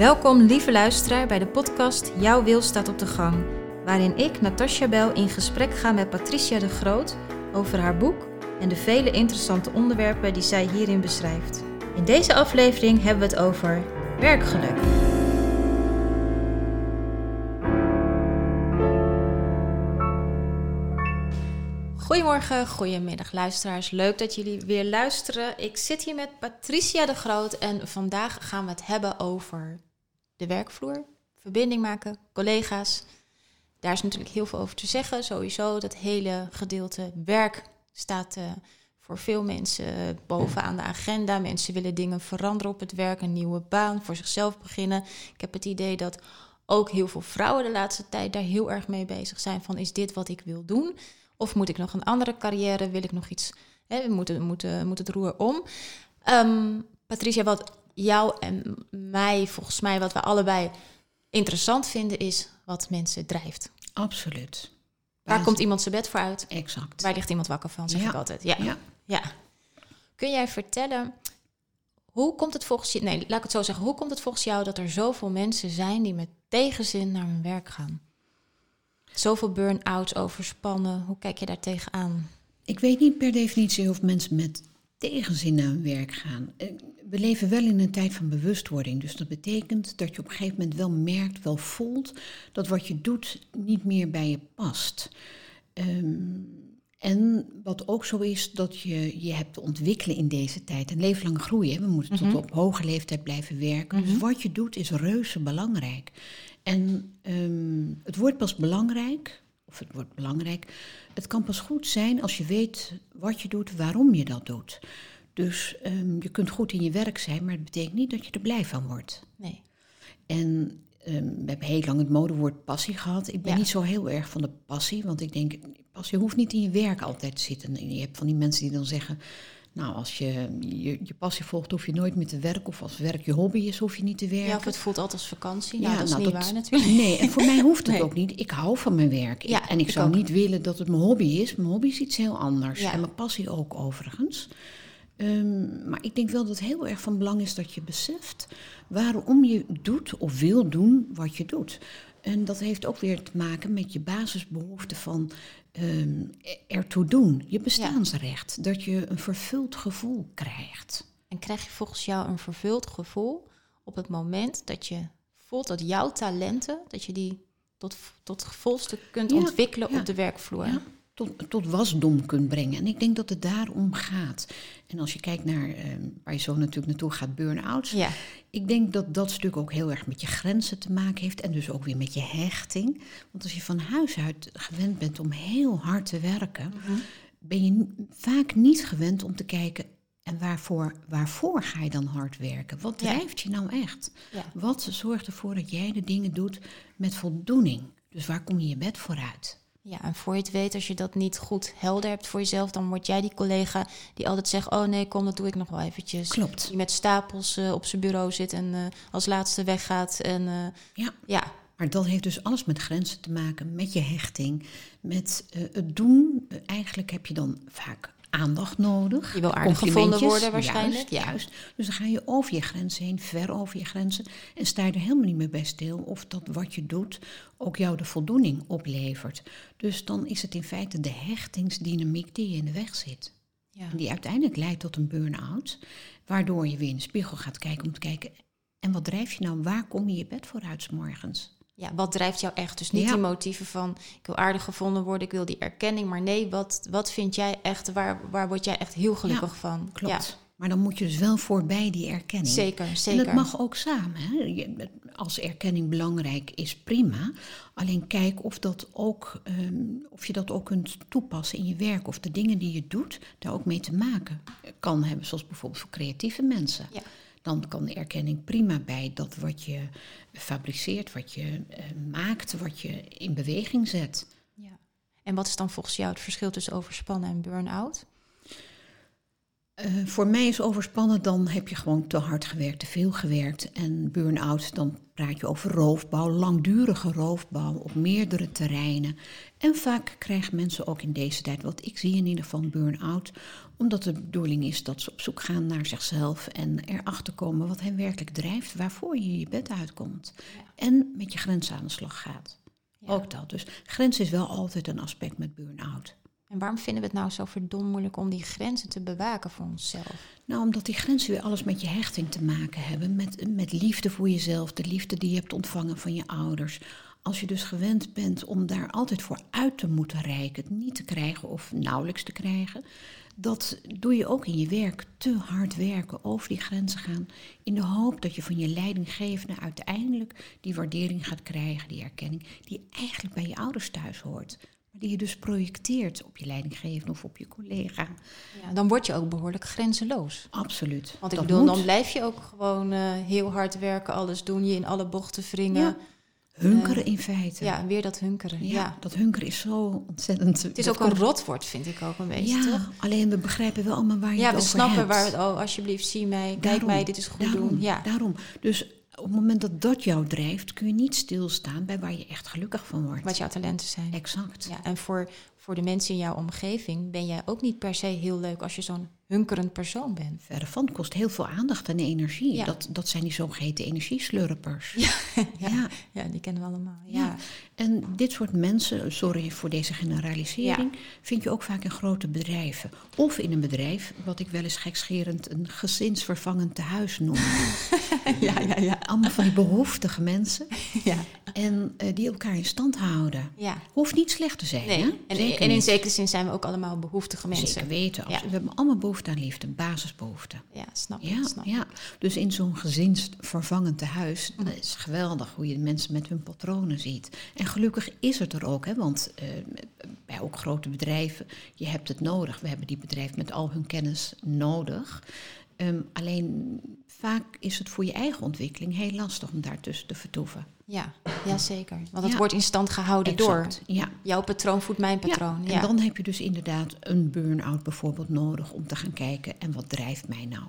Welkom, lieve luisteraar, bij de podcast Jouw Wil staat op de gang. Waarin ik, Natasja Bel, in gesprek ga met Patricia de Groot over haar boek en de vele interessante onderwerpen die zij hierin beschrijft. In deze aflevering hebben we het over werkgeluk. Goedemorgen, goedemiddag luisteraars. Leuk dat jullie weer luisteren. Ik zit hier met Patricia de Groot en vandaag gaan we het hebben over de werkvloer, verbinding maken, collega's. Daar is natuurlijk heel veel over te zeggen. Sowieso dat hele gedeelte werk staat uh, voor veel mensen bovenaan de agenda. Mensen willen dingen veranderen op het werk, een nieuwe baan, voor zichzelf beginnen. Ik heb het idee dat ook heel veel vrouwen de laatste tijd daar heel erg mee bezig zijn van is dit wat ik wil doen? Of moet ik nog een andere carrière? Wil ik nog iets? Hè, we moeten, moeten, moet het roer om. Um, Patricia, wat jou en mij, volgens mij, wat we allebei interessant vinden, is wat mensen drijft. Absoluut. Waar komt iemand zijn bed voor uit? Exact. Waar ligt iemand wakker van, zeg Ja. ik altijd. Ja. Ja. ja. Kun jij vertellen, hoe komt het volgens je... Nee, laat ik het zo zeggen. Hoe komt het volgens jou dat er zoveel mensen zijn die met tegenzin naar hun werk gaan? Zoveel burn-outs, overspannen. Hoe kijk je daar tegenaan? Ik weet niet per definitie of mensen met tegenzin naar hun werk gaan. Eh, We leven wel in een tijd van bewustwording. Dus dat betekent dat je op een gegeven moment wel merkt, wel voelt dat wat je doet niet meer bij je past. Ehm, en wat ook zo is, dat je je hebt te ontwikkelen in deze tijd. Een leven lang groeien. We moeten tot op hoge leeftijd blijven werken. Dus wat je doet is reuze belangrijk. En ehm, het wordt pas belangrijk, of het wordt belangrijk, het kan pas goed zijn als je weet wat je doet, waarom je dat doet. Dus ehm, je kunt goed in je werk zijn, maar het betekent niet dat je er blij van wordt. Nee. En ehm, we hebben heel lang het modewoord passie gehad. Ik ben Ja. niet zo heel erg van de passie, want ik denk, passie hoeft niet in je werk altijd te zitten. En je hebt van die mensen die dan zeggen, nou, als je je, je passie volgt, hoef je nooit meer te werken. Of als werk je hobby is, hoef je niet te werken. Ja, of het voelt altijd als vakantie. Nou, Ja, dat is nou, niet dat- waar natuurlijk. Nee, en voor mij hoeft het Nee. ook niet. Ik hou van mijn werk. Ja, en ik, ik zou ook. niet willen dat het mijn hobby is. Mijn hobby is iets heel anders. Ja. En mijn passie ook overigens. Ehm, maar ik denk wel dat het heel erg van belang is dat je beseft waarom je doet of wil doen wat je doet. En dat heeft ook weer te maken met je basisbehoefte van ehm, ertoe doen. Je bestaansrecht. Dat je een vervuld gevoel krijgt. En krijg je volgens jou een vervuld gevoel op het moment dat je voelt dat jouw talenten, dat je die tot, tot volste kunt Ja, ontwikkelen ja, op de werkvloer? Tot, tot wasdom kunt brengen. En ik denk dat het daarom gaat. En als je kijkt naar ehm, waar je zo natuurlijk naartoe gaat, burn-outs. Ja. Ik denk dat dat stuk ook heel erg met je grenzen te maken heeft. En dus ook weer met je hechting. Want als je van huis uit gewend bent om heel hard te werken, ben je vaak niet gewend om te kijken. En waarvoor, waarvoor ga je dan hard werken? Wat Ja. drijft je nou echt? Ja. Wat zorgt ervoor dat jij de dingen doet met voldoening? Dus waar kom je je bed vooruit? Ja, en voor je het weet, als je dat niet goed helder hebt voor jezelf, dan word jij die collega die altijd zegt: Oh nee, kom, dat doe ik nog wel eventjes. Klopt. Die met stapels eh, op zijn bureau zit en eh, als laatste weggaat. En eh, Ja. ja, Maar dat heeft dus alles met grenzen te maken, met je hechting, met het doen. Eigenlijk heb je dan vaak aandacht nodig. Je wil aardig gevonden worden waarschijnlijk, juist. Dus dan ga je over je grenzen heen, ver over je grenzen. En sta je er helemaal niet meer bij stil of dat wat je doet ook jou de voldoening oplevert. Dus dan is het in feite de hechtingsdynamiek die je in de weg zit. ja. En die uiteindelijk leidt tot een burn-out. Waardoor je weer in de spiegel gaat kijken om te kijken... en wat drijf je nou? Waar kom je je bed vooruit 's morgens? Ja, wat drijft jou echt? Dus niet Ja. die motieven van: Ik wil aardig gevonden worden, ik wil die erkenning. Maar nee, wat, wat vind jij echt, waar, waar word jij echt heel gelukkig van? Klopt. Maar dan moet je dus wel voorbij die erkenning. Zeker, En zeker. dat mag ook samen. Hè? Als erkenning belangrijk is, prima. Alleen kijk of, dat ook, ehm, of je dat ook kunt toepassen in je werk. Of de dingen die je doet, daar ook mee te maken kan hebben. Zoals bijvoorbeeld voor creatieve mensen. Ja. Dan kan de erkenning prima bij dat wat je fabriceert, wat je eh, maakt, wat je in beweging zet. Ja. En wat is dan volgens jou het verschil tussen overspannen en burn-out? Uh, voor mij is overspannen, dan heb je gewoon te hard gewerkt, te veel gewerkt. En burn-out, dan praat je over roofbouw, langdurige roofbouw op meerdere terreinen. En vaak krijgen mensen ook in deze tijd, wat ik zie in ieder geval, burn-out. Omdat de bedoeling is dat ze op zoek gaan naar zichzelf en erachter komen wat hen werkelijk drijft, waarvoor je je bed uitkomt. En met je grenzen aan de slag gaat. Ook dat. Dus grens is wel altijd een aspect met burn-out. En waarom vinden we het nou zo verdomd moeilijk om die grenzen te bewaken voor onszelf? Nou, omdat die grenzen weer alles met je hechting te maken hebben. Met, met liefde voor jezelf, de liefde die je hebt ontvangen van je ouders. Als je dus gewend bent om daar altijd voor uit te moeten reiken, het niet te krijgen of nauwelijks te krijgen, dat doe je ook in je werk. Te hard werken, over die grenzen gaan, in de hoop dat je van je leidinggevende uiteindelijk die waardering gaat krijgen, die erkenning, die eigenlijk bij je ouders thuis hoort. Maar die je dus projecteert op je leidinggevende of op je collega. Ja, dan word je ook behoorlijk grenzeloos. Absoluut. Want ik bedoel, dan blijf je ook gewoon uh, heel hard werken, alles doen, je in alle bochten wringen. Ja. Hunkeren in feite. Ja, weer dat hunkeren. Ja, dat hunkeren is zo ontzettend. Het is ook een rotwoord, vind ik ook een beetje. Ja, toch? alleen we begrijpen wel allemaal waar je ja, het over hebt. Ja, we snappen waar het. Oh, alsjeblieft, zie mij, kijk mij, dit is goed daarom, doen. Ja, daarom. Dus op het moment dat dat jou drijft, kun je niet stilstaan bij waar je echt gelukkig van wordt. Wat jouw talenten zijn. Exact. Ja, en voor, voor de mensen in jouw omgeving ben jij ook niet per se heel leuk als je zo'n hunkerend persoon bent. Verre van, kost heel veel aandacht en energie. Dat, dat zijn die zogeheten energieslurpers. Ja, ja, ja. die kennen we allemaal. Ja. En dit soort mensen, sorry voor deze generalisering, vind je ook vaak in grote bedrijven. Of in een bedrijf, wat ik wel eens gekscherend een gezinsvervangend tehuis noem. ja, ja, ja. Allemaal van die behoeftige mensen. ja. En uh, die elkaar in stand houden. Ja. Hoeft niet slecht te zijn. Nee. Hè? En, en, in zekere zin zijn we ook allemaal behoeftige mensen. Zeker weten. We hebben allemaal behoefte aan liefde, basisbehoefte. Ja, snap ja, snap ja. Dus in zo'n gezinsvervangend tehuis, dat is geweldig hoe je de mensen met hun patronen ziet. En gelukkig is het er ook, hè, want uh, bij ook grote bedrijven, je hebt het nodig. We hebben die bedrijven met al hun kennis nodig. Um, alleen vaak is het voor je eigen ontwikkeling heel lastig om daartussen te vertoeven. Ja, ja zeker. Want het wordt in stand gehouden door. Ja. Jouw patroon voedt mijn patroon. Ja. En dan heb je dus inderdaad een burn-out bijvoorbeeld nodig om te gaan kijken en wat drijft mij nou.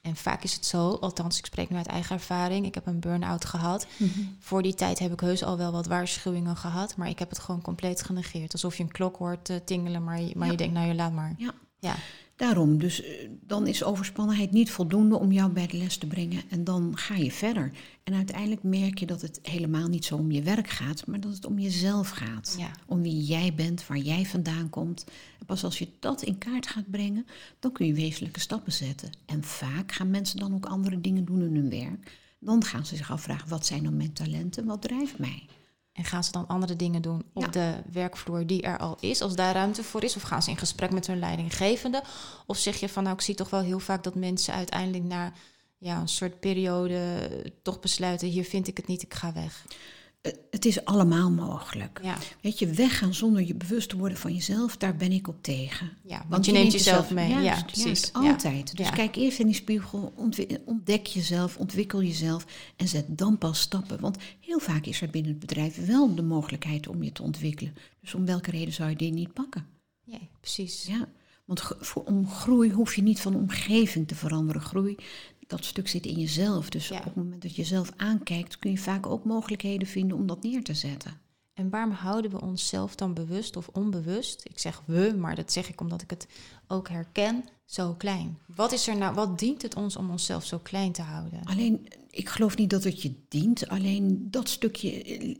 En vaak is het zo, althans ik spreek nu uit eigen ervaring, ik heb een burn-out gehad. Mhm. Voor die tijd heb ik heus al wel wat waarschuwingen gehad, maar ik heb het gewoon compleet genegeerd. Alsof je een klok hoort uh, tingelen, maar, je, maar je denkt, nou je laat maar. Ja. Daarom, dus eh, dan is overspannenheid niet voldoende om jou bij de les te brengen en dan ga je verder. En uiteindelijk merk je dat het helemaal niet zo om je werk gaat, maar dat het om jezelf gaat. Om wie jij bent, waar jij vandaan komt. En pas als je dat in kaart gaat brengen, dan kun je wezenlijke stappen zetten. En vaak gaan mensen dan ook andere dingen doen in hun werk. Dan gaan ze zich afvragen, wat zijn dan mijn talenten, wat drijft mij? En gaan ze dan andere dingen doen op de werkvloer die er al is, als daar ruimte voor is? Of gaan ze in gesprek met hun leidinggevende? Of zeg je van, nou, ik zie toch wel heel vaak dat mensen uiteindelijk na ja, een soort periode toch besluiten, hier vind ik het niet, ik ga weg. Het is allemaal mogelijk. Ja. Weet je, weggaan zonder je bewust te worden van jezelf, daar ben ik op tegen. Ja, want, je, neemt jezelf, mee. ja, precies. altijd. Dus kijk eerst in die spiegel, ontdek jezelf, ontwikkel jezelf en zet dan pas stappen. Want heel vaak is er binnen het bedrijf wel de mogelijkheid om je te ontwikkelen. Dus om welke reden zou je die niet pakken? Ja, precies. Ja. Want voor, om groei hoef je niet van omgeving te veranderen. Groei, dat stuk zit in jezelf. Dus op het moment dat je jezelf aankijkt, kun je vaak ook mogelijkheden vinden om dat neer te zetten. En waarom houden we onszelf dan bewust of onbewust? Ik zeg we, maar dat zeg ik omdat ik het ook herken, zo klein. Wat is er nou, wat dient het ons om onszelf zo klein te houden? Alleen, ik geloof niet dat het je dient. Alleen dat stukje eh,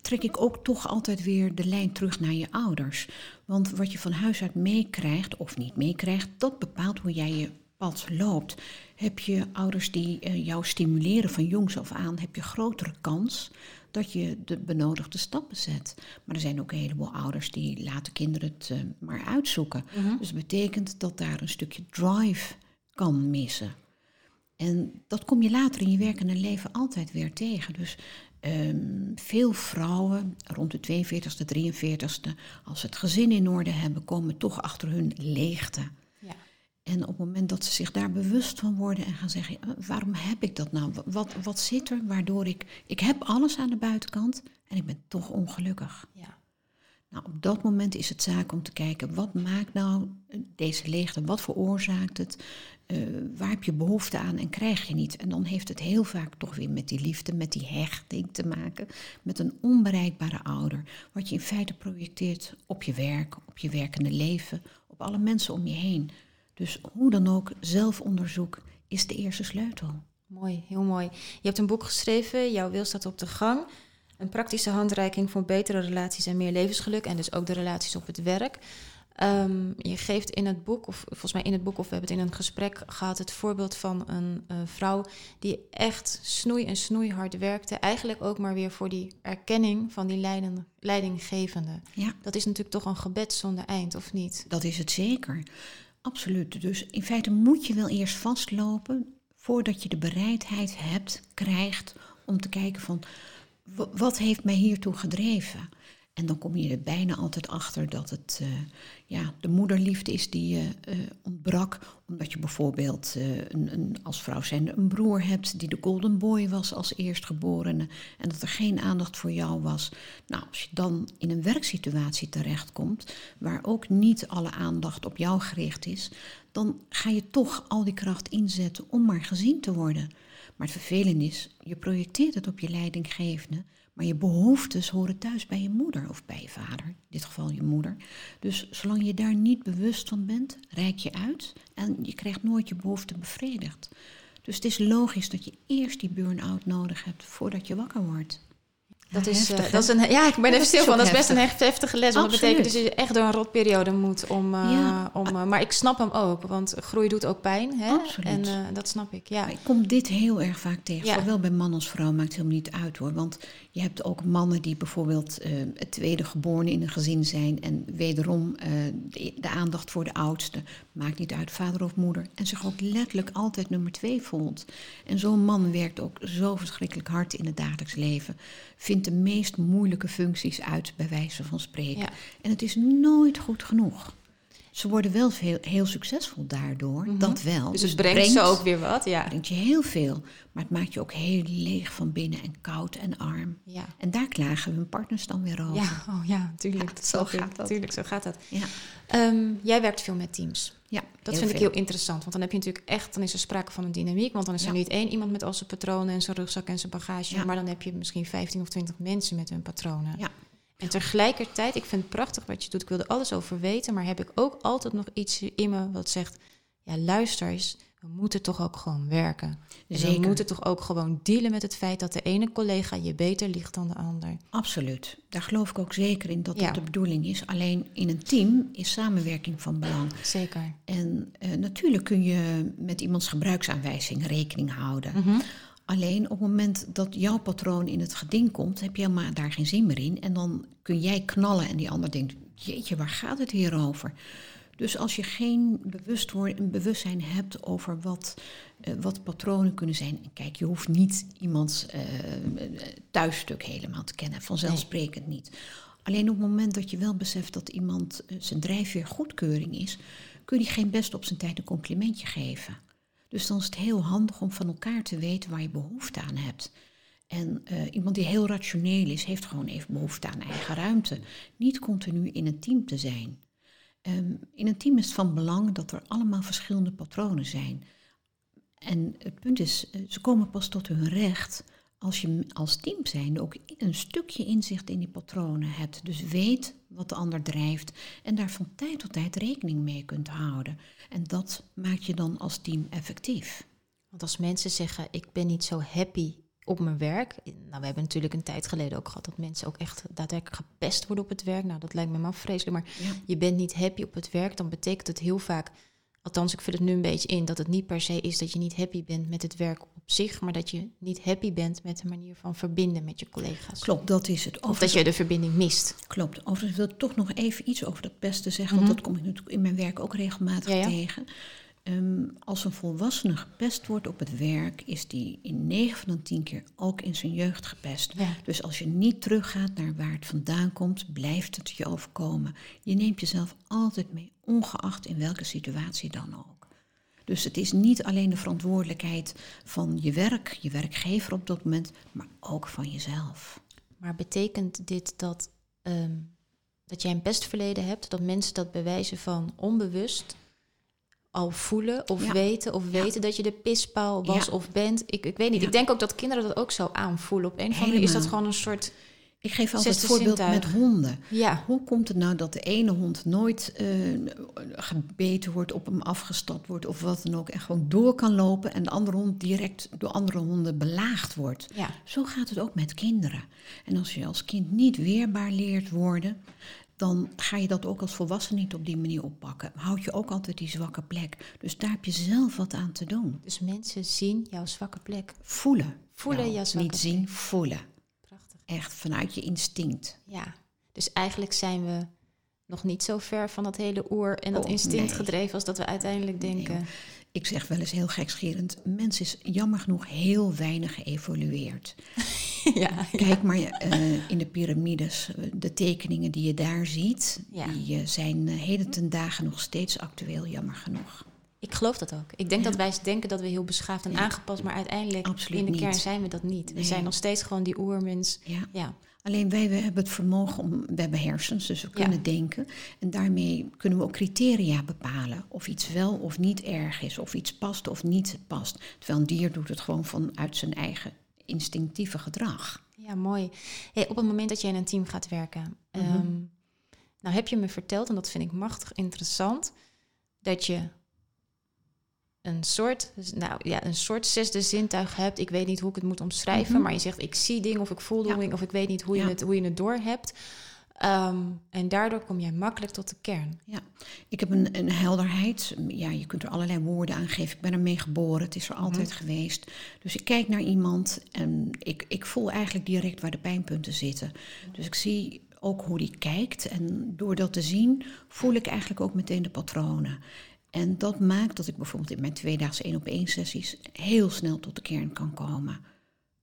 trek ik ook toch altijd weer de lijn terug naar je ouders. Want wat je van huis uit meekrijgt of niet meekrijgt, dat bepaalt hoe jij je pad loopt. Heb je ouders die uh, jou stimuleren van jongs af aan, heb je grotere kans dat je de benodigde stappen zet. Maar er zijn ook een heleboel ouders die laten kinderen het uh, maar uitzoeken. Mhm. Dus dat betekent dat daar een stukje drive kan missen. En dat kom je later in je werk en leven altijd weer tegen. Dus um, veel vrouwen rond de 42ste, 43ste, als ze het gezin in orde hebben, komen toch achter hun leegte. En op het moment dat ze zich daar bewust van worden en gaan zeggen, eh, waarom heb ik dat nou? Wat, wat zit er waardoor ik, ik heb alles aan de buitenkant en ik ben toch ongelukkig. Ja. Nou, op dat moment is het zaak om te kijken, wat maakt nou deze leegte, wat veroorzaakt het, uh, waar heb je behoefte aan en krijg je niet. En dan heeft het heel vaak toch weer met die liefde, met die hechting te maken, met een onbereikbare ouder, wat je in feite projecteert op je werk, op je werkende leven, op alle mensen om je heen. Dus hoe dan ook, zelfonderzoek is de eerste sleutel. Mooi, heel mooi. Je hebt een boek geschreven, Jouw wil staat op de gang. Een praktische handreiking voor betere relaties en meer levensgeluk. En dus ook de relaties op het werk. Ehm, je geeft in het boek, of volgens mij in het boek, of we hebben het in een gesprek gehad, het voorbeeld van een uh, vrouw die echt snoei en snoeihard werkte. Eigenlijk ook maar weer voor die erkenning van die leidende, leidinggevende. Ja. Dat is natuurlijk toch een gebed zonder eind, of niet? Dat is het zeker. Absoluut. Dus in feite moet je wel eerst vastlopen voordat je de bereidheid hebt, krijgt om te kijken van wat heeft mij hiertoe gedreven? En dan kom je er bijna altijd achter dat het uh, ja, de moederliefde is die je uh, ontbrak. Omdat je bijvoorbeeld uh, een, een, als vrouw zijnde een broer hebt die de golden boy was als eerstgeborene. En dat er geen aandacht voor jou was. Nou, als je dan in een werksituatie terechtkomt waar ook niet alle aandacht op jou gericht is. Dan ga je toch al die kracht inzetten om maar gezien te worden. Maar het vervelende is, je projecteert het op je leidinggevende, maar je behoeftes horen thuis bij je moeder of bij je vader, in dit geval je moeder. Dus zolang je daar niet bewust van bent, reik je uit en je krijgt nooit je behoefte bevredigd. Dus het is logisch dat je eerst die burn-out nodig hebt voordat je wakker wordt. Dat, is, uh, dat is een, ja, ik ben even stil van. Dat is best een heftige les. Want dat betekent dus dat je echt door een rotperiode moet om. Uh, ja. om uh, maar ik snap hem ook, want groei doet ook pijn. Hè? Absoluut. En dat snap ik. Ja. ik kom dit heel erg vaak tegen. Ja. Zowel bij man als vrouw maakt het helemaal niet uit hoor. Want je hebt ook mannen die bijvoorbeeld het tweede geboren in een gezin zijn. En wederom de, de, aandacht voor de oudste. Maakt niet uit, vader of moeder. En zich ook letterlijk altijd nummer twee voelt. En zo'n man werkt ook zo verschrikkelijk hard in het dagelijks leven vindt de meest moeilijke functies uit, bij wijze van spreken. En het is nooit goed genoeg. Ze worden wel veel, heel succesvol daardoor, mhm. dat wel. Dus het dus brengt, ze ook weer wat, ja. brengt je heel veel. Maar het maakt je ook heel leeg van binnen en koud en arm. Ja. En daar klagen hun partners dan weer over. Ja, oh ja, tuurlijk. Ja, zo gaat dat. Tuurlijk, zo gaat dat. Ja. Ehm, jij werkt veel met teams. Ja, dat vind ik heel interessant. Want dan heb je natuurlijk echt, dan is er sprake van een dynamiek. Want dan is er niet één iemand met al zijn patronen en zijn rugzak en zijn bagage. Maar dan heb je misschien 15 of 20 mensen met hun patronen. Ja. En tegelijkertijd, ik vind het prachtig wat je doet. Ik wilde alles over weten. Maar heb ik ook altijd nog iets in me wat zegt: ja, luister eens we moeten toch ook gewoon werken. we moeten toch ook gewoon dealen met het feit dat de ene collega je beter ligt dan de ander. Absoluut. Daar geloof ik ook zeker in dat dat de bedoeling is. Alleen in een team is samenwerking van belang. Zeker. En uh, natuurlijk kun je met iemands gebruiksaanwijzing rekening houden. Mhm. Alleen op het moment dat jouw patroon in het geding komt, heb je helemaal daar geen zin meer in. En dan kun jij knallen en die ander denkt, jeetje, waar gaat het hier over? Dus als je geen bewustwording, bewustzijn hebt over wat, uh, wat patronen kunnen zijn. Kijk, je hoeft niet iemands uh, thuisstuk helemaal te kennen, vanzelfsprekend niet. Alleen op het moment dat je wel beseft dat iemand uh, zijn drijfveer goedkeuring is, kun je geen best op zijn tijd een complimentje geven. Dus dan is het heel handig om van elkaar te weten waar je behoefte aan hebt. En iemand die heel rationeel is, heeft gewoon even behoefte aan eigen ruimte. Niet continu in een team te zijn. Ehm, in een team is het van belang dat er allemaal verschillende patronen zijn. En het punt is, eh, ze komen pas tot hun recht als je als team zijn ook een stukje inzicht in die patronen hebt. Dus weet wat de ander drijft en daar van tijd tot tijd rekening mee kunt houden. En dat maakt je dan als team effectief. Want als mensen zeggen, ik ben niet zo happy op mijn werk. Nou, we hebben natuurlijk een tijd geleden ook gehad dat mensen ook echt daadwerkelijk gepest worden op het werk. Nou, dat lijkt me maar vreselijk. Maar je bent niet happy op het werk, dan betekent het heel vaak, althans ik vul het nu een beetje in, dat het niet per se is dat je niet happy bent met het werk op zich, maar dat je niet happy bent met de manier van verbinden met je collega's. Klopt, dat is het. Of dat je de verbinding mist. Klopt. Overigens wil ik toch nog even iets over dat pesten zeggen, want mhm. dat kom ik natuurlijk in mijn werk ook regelmatig tegen. Ehm, als een volwassene gepest wordt op het werk, is die in 9 van de 10 keer ook in zijn jeugd gepest. Dus als je niet teruggaat naar waar het vandaan komt, blijft het je overkomen. Je neemt jezelf altijd mee, ongeacht in welke situatie dan ook. Dus het is niet alleen de verantwoordelijkheid van je werk, je werkgever op dat moment, maar ook van jezelf. Maar betekent dit dat ehm, dat jij een pestverleden hebt, dat mensen dat bewijzen van onbewust al voelen of Ja. weten of Ja. weten dat je de pispaal was Ja. of bent. Ik, ik weet niet. Ik denk ook dat kinderen dat ook zo aanvoelen. Op een of andere manier is dat gewoon een soort... Ik geef altijd het voorbeeld zintuig. met honden. Ja, Hoe komt het nou dat de ene hond nooit eh, gebeten wordt, op hem afgestapt wordt of wat dan ook en gewoon door kan lopen en de andere hond direct door andere honden belaagd wordt? ja. Zo gaat het ook met kinderen. En als je als kind niet weerbaar leert worden, dan ga je dat ook als volwassene niet op die manier oppakken. Houd je ook altijd die zwakke plek. Dus daar heb je zelf wat aan te doen. Dus mensen zien jouw zwakke plek. Voelen. Voelen Wel, jouw zwakke Niet zien, voelen. Prachtig. Echt vanuit je instinct. Ja, dus eigenlijk zijn we nog niet zo ver van dat hele oer en dat Oh, instinct nee. gedreven als dat we uiteindelijk denken. Ik zeg wel eens heel gekscherend, mens is jammer genoeg heel weinig geëvolueerd. ja, Kijk maar eh, in de piramides, eh, de tekeningen die je daar ziet, Ja. die eh, zijn heden ten dagen nog steeds actueel, jammer genoeg. ik geloof dat ook. Ik denk Ja. dat wij denken dat we heel beschaafd en aangepast, maar uiteindelijk Absoluut in de niet. kern zijn we dat niet. We Nee. zijn nog steeds gewoon die oermens. Ja. Alleen wij we hebben het vermogen om, we hebben hersens, dus we Ja. kunnen denken. En daarmee kunnen we ook criteria bepalen. Of iets wel of niet erg is, of iets past of niet past. Terwijl een dier doet het gewoon vanuit zijn eigen instinctieve gedrag. ja mooi. Hey, op het moment dat je in een team gaat werken, Mhm. ehm, nou heb je me verteld, en dat vind ik machtig interessant, dat je een soort, nou ja, een soort zesde zintuig hebt. Ik weet niet hoe ik het moet omschrijven, Mhm. maar je zegt ik zie dingen of ik voel Ja. dingen of ik weet niet hoe je, het, hoe je het door hebt. Ehm, en daardoor kom jij makkelijk tot de kern. Ja, ik heb een, een helderheid. Ja, je kunt er allerlei woorden aan geven. Ik ben ermee geboren, het is er altijd geweest. Dus ik kijk naar iemand en ik, ik voel eigenlijk direct waar de pijnpunten zitten. Dus ik zie ook hoe die kijkt. En door dat te zien, voel ik eigenlijk ook meteen de patronen. En dat maakt dat ik bijvoorbeeld in mijn tweedaagse één op één sessies heel snel tot de kern kan komen.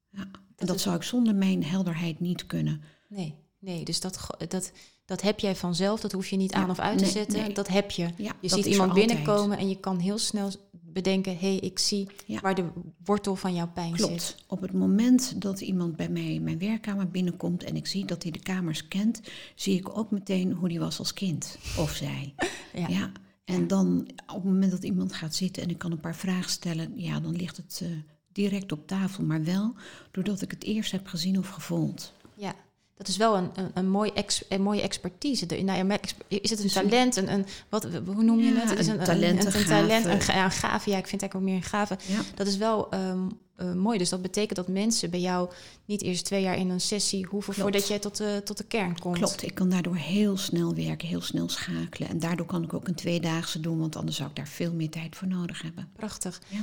Ja. En dat zou ik zonder mijn helderheid niet kunnen. Nee, nee, dus dat, dat, dat heb jij vanzelf. Dat hoef je niet Ja, aan of uit te zetten. nee. Dat heb je. Ja, Je ziet iemand altijd. binnenkomen en je kan heel snel bedenken: hé, hey, ik zie Ja. waar de wortel van jouw pijn zit. Klopt. Op het moment dat iemand bij mij mijn werkkamer binnenkomt en ik zie dat hij de kamers kent, zie ik ook meteen hoe die was als kind. Of zij. Ja. Ja. En dan op het moment dat iemand gaat zitten en ik kan een paar vragen stellen, ja, dan ligt het eh, direct op tafel. Maar wel doordat ik het eerst heb gezien of gevoeld. Dat is wel een, een, een, mooi ex, een mooie expertise. De, nou is het een talent? Een, een, wat, hoe noem je Ja, het? Is een een, talent, een, een talent, een, ja, een gave. Ja, ik vind het eigenlijk ook meer een gave. Ja. Dat is wel ehm, eh, mooi. Dus dat betekent dat mensen bij jou niet eerst twee jaar in een sessie hoeven Klopt. voordat jij tot de, tot de kern komt. Klopt, ik kan daardoor heel snel werken, heel snel schakelen. En daardoor kan ik ook een tweedaagse doen, want anders zou ik daar veel meer tijd voor nodig hebben. Prachtig. Ja.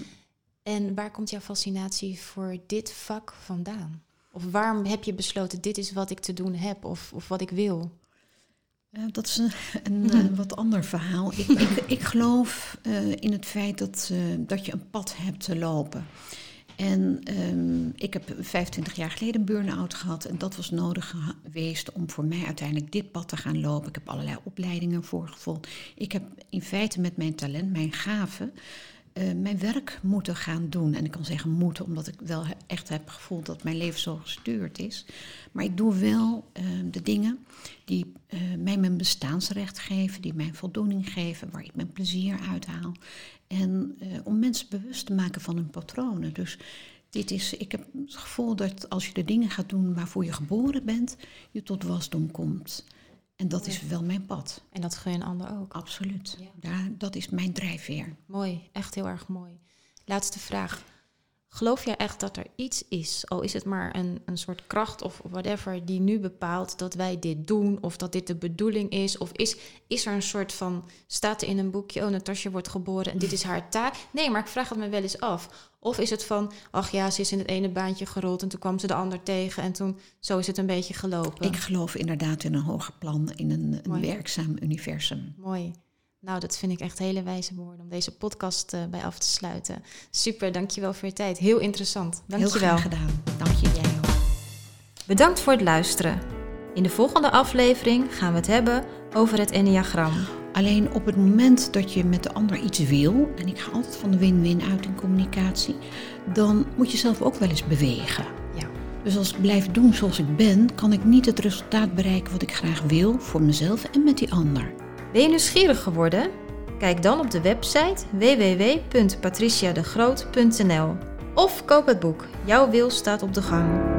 En waar komt jouw fascinatie voor dit vak vandaan? Of waarom heb je besloten, dit is wat ik te doen heb of, of wat ik wil? Eh, dat is een, een eh, wat ander verhaal. Ik, ik, ik geloof eh, in het feit dat, dat je een pad hebt te lopen. En ehm, ik heb 25 jaar geleden een burn-out gehad. En dat was nodig geweest om voor mij uiteindelijk dit pad te gaan lopen. Ik heb allerlei opleidingen voor gevolgd. Ik heb in feite met mijn talent, mijn gaven, eh, mijn werk moeten gaan doen. En ik kan zeggen moeten, omdat ik wel echt heb gevoeld dat mijn leven zo gestuurd is. Maar ik doe wel eh, de dingen die eh, mij mijn bestaansrecht geven, die mij voldoening geven, waar ik mijn plezier uithaal. En eh, om mensen bewust te maken van hun patronen. Dus dit is, ik heb het gevoel dat als je de dingen gaat doen waarvoor je geboren bent, je tot wasdom komt. En dat is wel mijn pad, En dat gun je een ander ook. absoluut. Ja. Daar, dat is mijn drijfveer. Mooi, echt heel erg mooi. Laatste vraag. Geloof jij echt dat er iets is, al is het maar een, een soort kracht of whatever, die nu bepaalt dat wij dit doen of dat dit de bedoeling is? Of is, is er een soort van, staat er in een boekje, oh Natasja wordt geboren en dit is haar taak? Nee, maar ik vraag het me wel eens af. Of is het van, ach ja, ze is in het ene baantje gerold en toen kwam ze de ander tegen en toen, zo is het een beetje gelopen. Ik geloof inderdaad in een hoger plan, in een, werkzaam universum. Mooi. Nou, dat vind ik echt hele wijze woorden om deze podcast eh, bij af te sluiten. Super, dankjewel voor je tijd. Heel interessant. Heel Dankjewel. graag gedaan. Dank je, jij ook. Bedankt voor het luisteren. In de volgende aflevering gaan we het hebben over het enneagram. Alleen op het moment dat je met de ander iets wil, en ik ga altijd van de win-win uit in communicatie, dan moet je zelf ook wel eens bewegen. Ja. Dus als ik blijf doen zoals ik ben, kan ik niet het resultaat bereiken wat ik graag wil voor mezelf en met die ander. Ben je nieuwsgierig geworden? Kijk dan op de website www.patriciadegroot.nl of koop het boek Jouw wil staat op de gang.